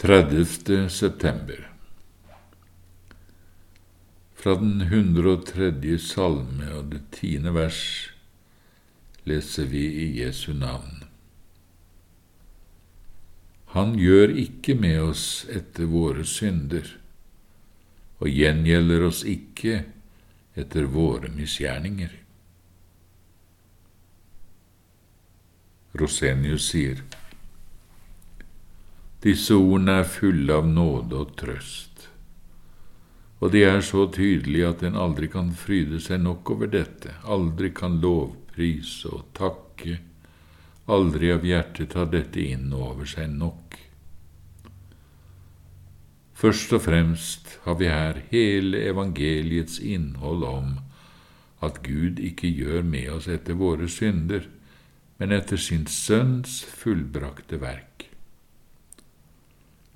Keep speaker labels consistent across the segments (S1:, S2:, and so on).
S1: 30. september Fra den 103. salme og det tiende vers leser vi i Jesu navn. Han gjør ikke med oss etter våre synder, og gjengjelder oss ikke etter våre misgjerninger. Rosenius sier, disse ordene er fulle av nåde og trøst, og de er så tydelige at en aldri kan fryde seg nok over dette, aldri kan lovprise og takke, aldri av hjertet ta dette inn over seg nok. Først og fremst har vi her hele evangeliets innhold om at Gud ikke gjør med oss etter våre synder, men etter sin Sønns fullbrakte verk.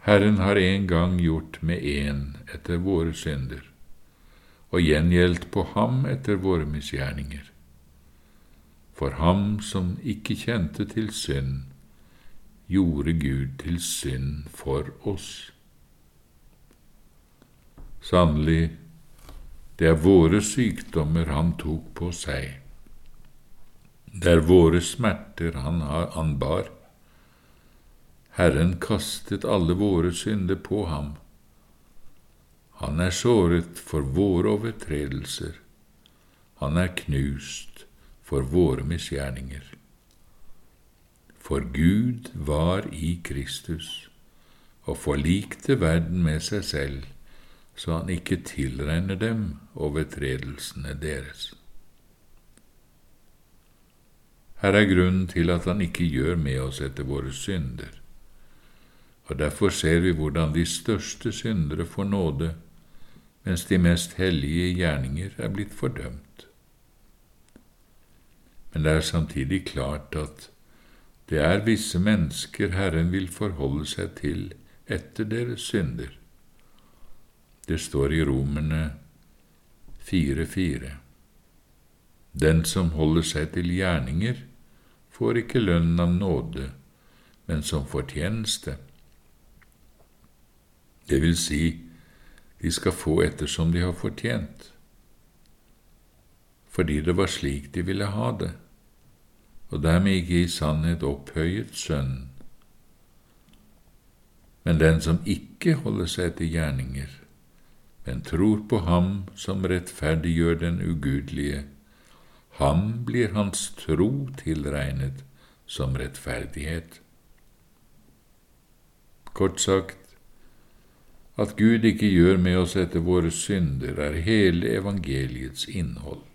S1: Herren har en gang gjort med én etter våre synder, og gjengjeldt på ham etter våre misgjerninger. For ham som ikke kjente til synd, gjorde Gud til synd for oss. Sannelig, det er våre sykdommer han tok på seg. Det er våre smerter han, han bar. Herren kastet alle våre synder på ham. Han er såret for våre overtredelser, han er knust for våre misgjerninger. For Gud var i Kristus og forlikte verden med seg selv, så han ikke tilregner dem overtredelsene deres. Her er grunnen til at han ikke gjør med oss etter våre synder og derfor ser vi hvordan de største syndere får nåde, mens de mest hellige gjerninger er blitt fordømt. Men det er samtidig klart at det er visse mennesker Herren vil forholde seg til etter deres synder. Det står i Romerne 4,4. Den som holder seg til gjerninger, får ikke lønnen av nåde, men som fortjeneste. Det vil si, de skal få ettersom de har fortjent, fordi det var slik de ville ha det, og dermed ikke i sannhet opphøyet Sønnen. Men den som ikke holder seg til gjerninger, men tror på Ham som rettferdiggjør den ugudelige, ham blir hans tro tilregnet som rettferdighet. Kort sagt, at Gud ikke gjør med oss etter våre synder, er hele evangeliets innhold.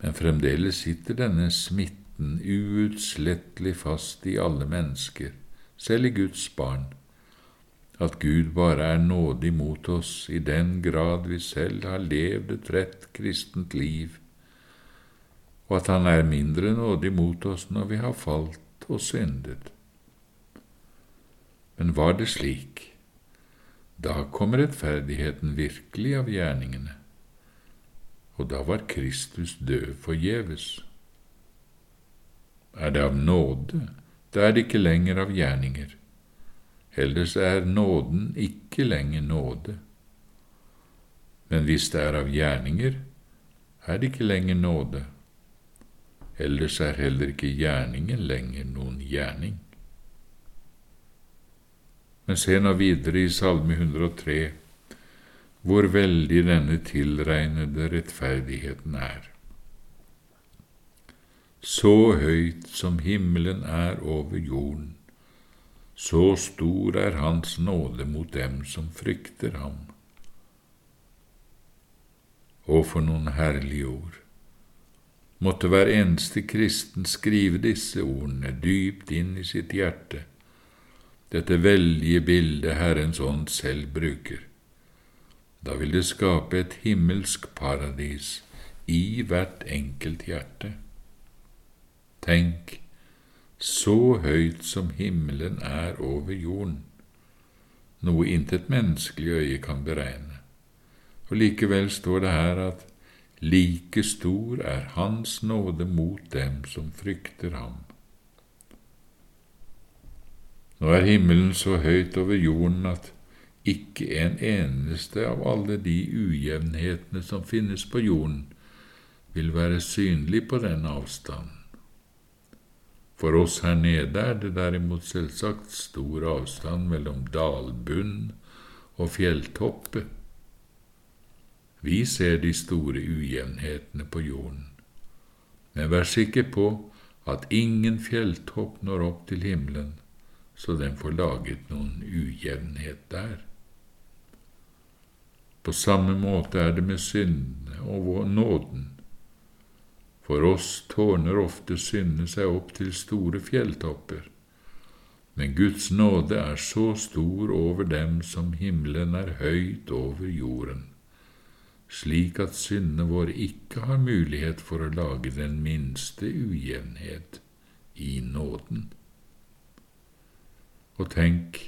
S1: Men fremdeles sitter denne smitten uutslettelig fast i alle mennesker, selv i Guds barn, at Gud bare er nådig mot oss i den grad vi selv har levd et rett kristent liv, og at Han er mindre nådig mot oss når vi har falt og syndet. Men var det slik? Da kom rettferdigheten virkelig av gjerningene, og da var Kristus død forgjeves. Er det av nåde, da er det ikke lenger av gjerninger. Ellers er nåden ikke lenger nåde. Men hvis det er av gjerninger, er det ikke lenger nåde. Ellers er heller ikke gjerningen lenger noen gjerning. Men se nå videre i Salme 103, hvor veldig denne tilregnede rettferdigheten er. Så høyt som himmelen er over jorden, så stor er Hans nåde mot dem som frykter ham. Og for noen herlige ord! Måtte hver eneste kristen skrive disse ordene dypt inn i sitt hjerte dette veldige bildet Herrens ånd selv bruker. Da vil det skape et himmelsk paradis i hvert enkelt hjerte. Tenk, så høyt som himmelen er over jorden, noe intet menneskelig øye kan beregne, og likevel står det her at like stor er Hans nåde mot dem som frykter ham. Nå er himmelen så høyt over jorden at ikke en eneste av alle de ujevnhetene som finnes på jorden, vil være synlig på den avstanden. For oss her nede er det derimot selvsagt stor avstand mellom dalbunn og fjelltoppe. Vi ser de store ujevnhetene på jorden, men vær sikker på at ingen fjelltopp når opp til himmelen, så den får laget noen ujevnhet der. På samme måte er det med syndene og nåden. For oss tårner ofte syndene seg opp til store fjelltopper, men Guds nåde er så stor over dem som himmelen er høyt over jorden, slik at syndene våre ikke har mulighet for å lage den minste ujevnhet i nåden. Og tenk,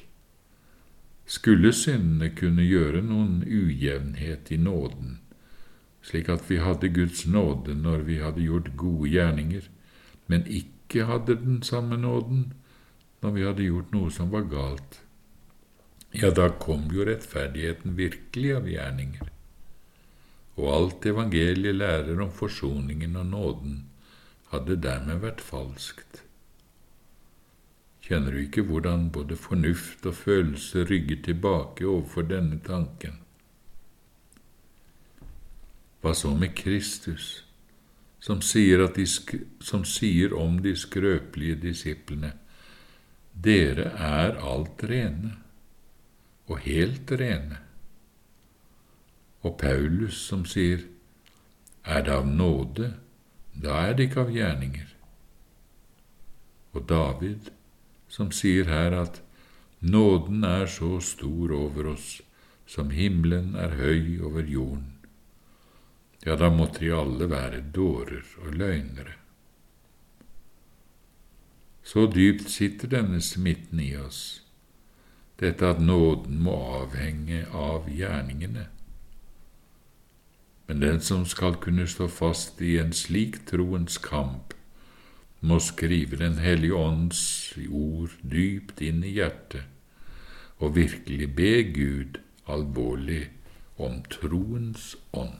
S1: skulle syndene kunne gjøre noen ujevnhet i nåden, slik at vi hadde Guds nåde når vi hadde gjort gode gjerninger, men ikke hadde den samme nåden når vi hadde gjort noe som var galt, ja, da kom jo rettferdigheten virkelig av gjerninger. Og alt evangeliet lærer om forsoningen og nåden, hadde dermed vært falskt. Kjenner du ikke hvordan både fornuft og følelse rygger tilbake overfor denne tanken? Hva så med Kristus, som sier, de, som sier om de skrøpelige disiplene, dere er alt rene, og helt rene? Og Paulus, som sier, er det av nåde, da er det ikke av gjerninger. Og David, som sier her at nåden er så stor over oss som himmelen er høy over jorden. Ja, da måtte de alle være dårer og løgnere. Så dypt sitter denne smitten i oss, dette at nåden må avhenge av gjerningene. Men den som skal kunne stå fast i en slik troens kamp, må skrive Den hellige ånds ord dypt inn i hjertet og virkelig be Gud alvorlig om troens ånd.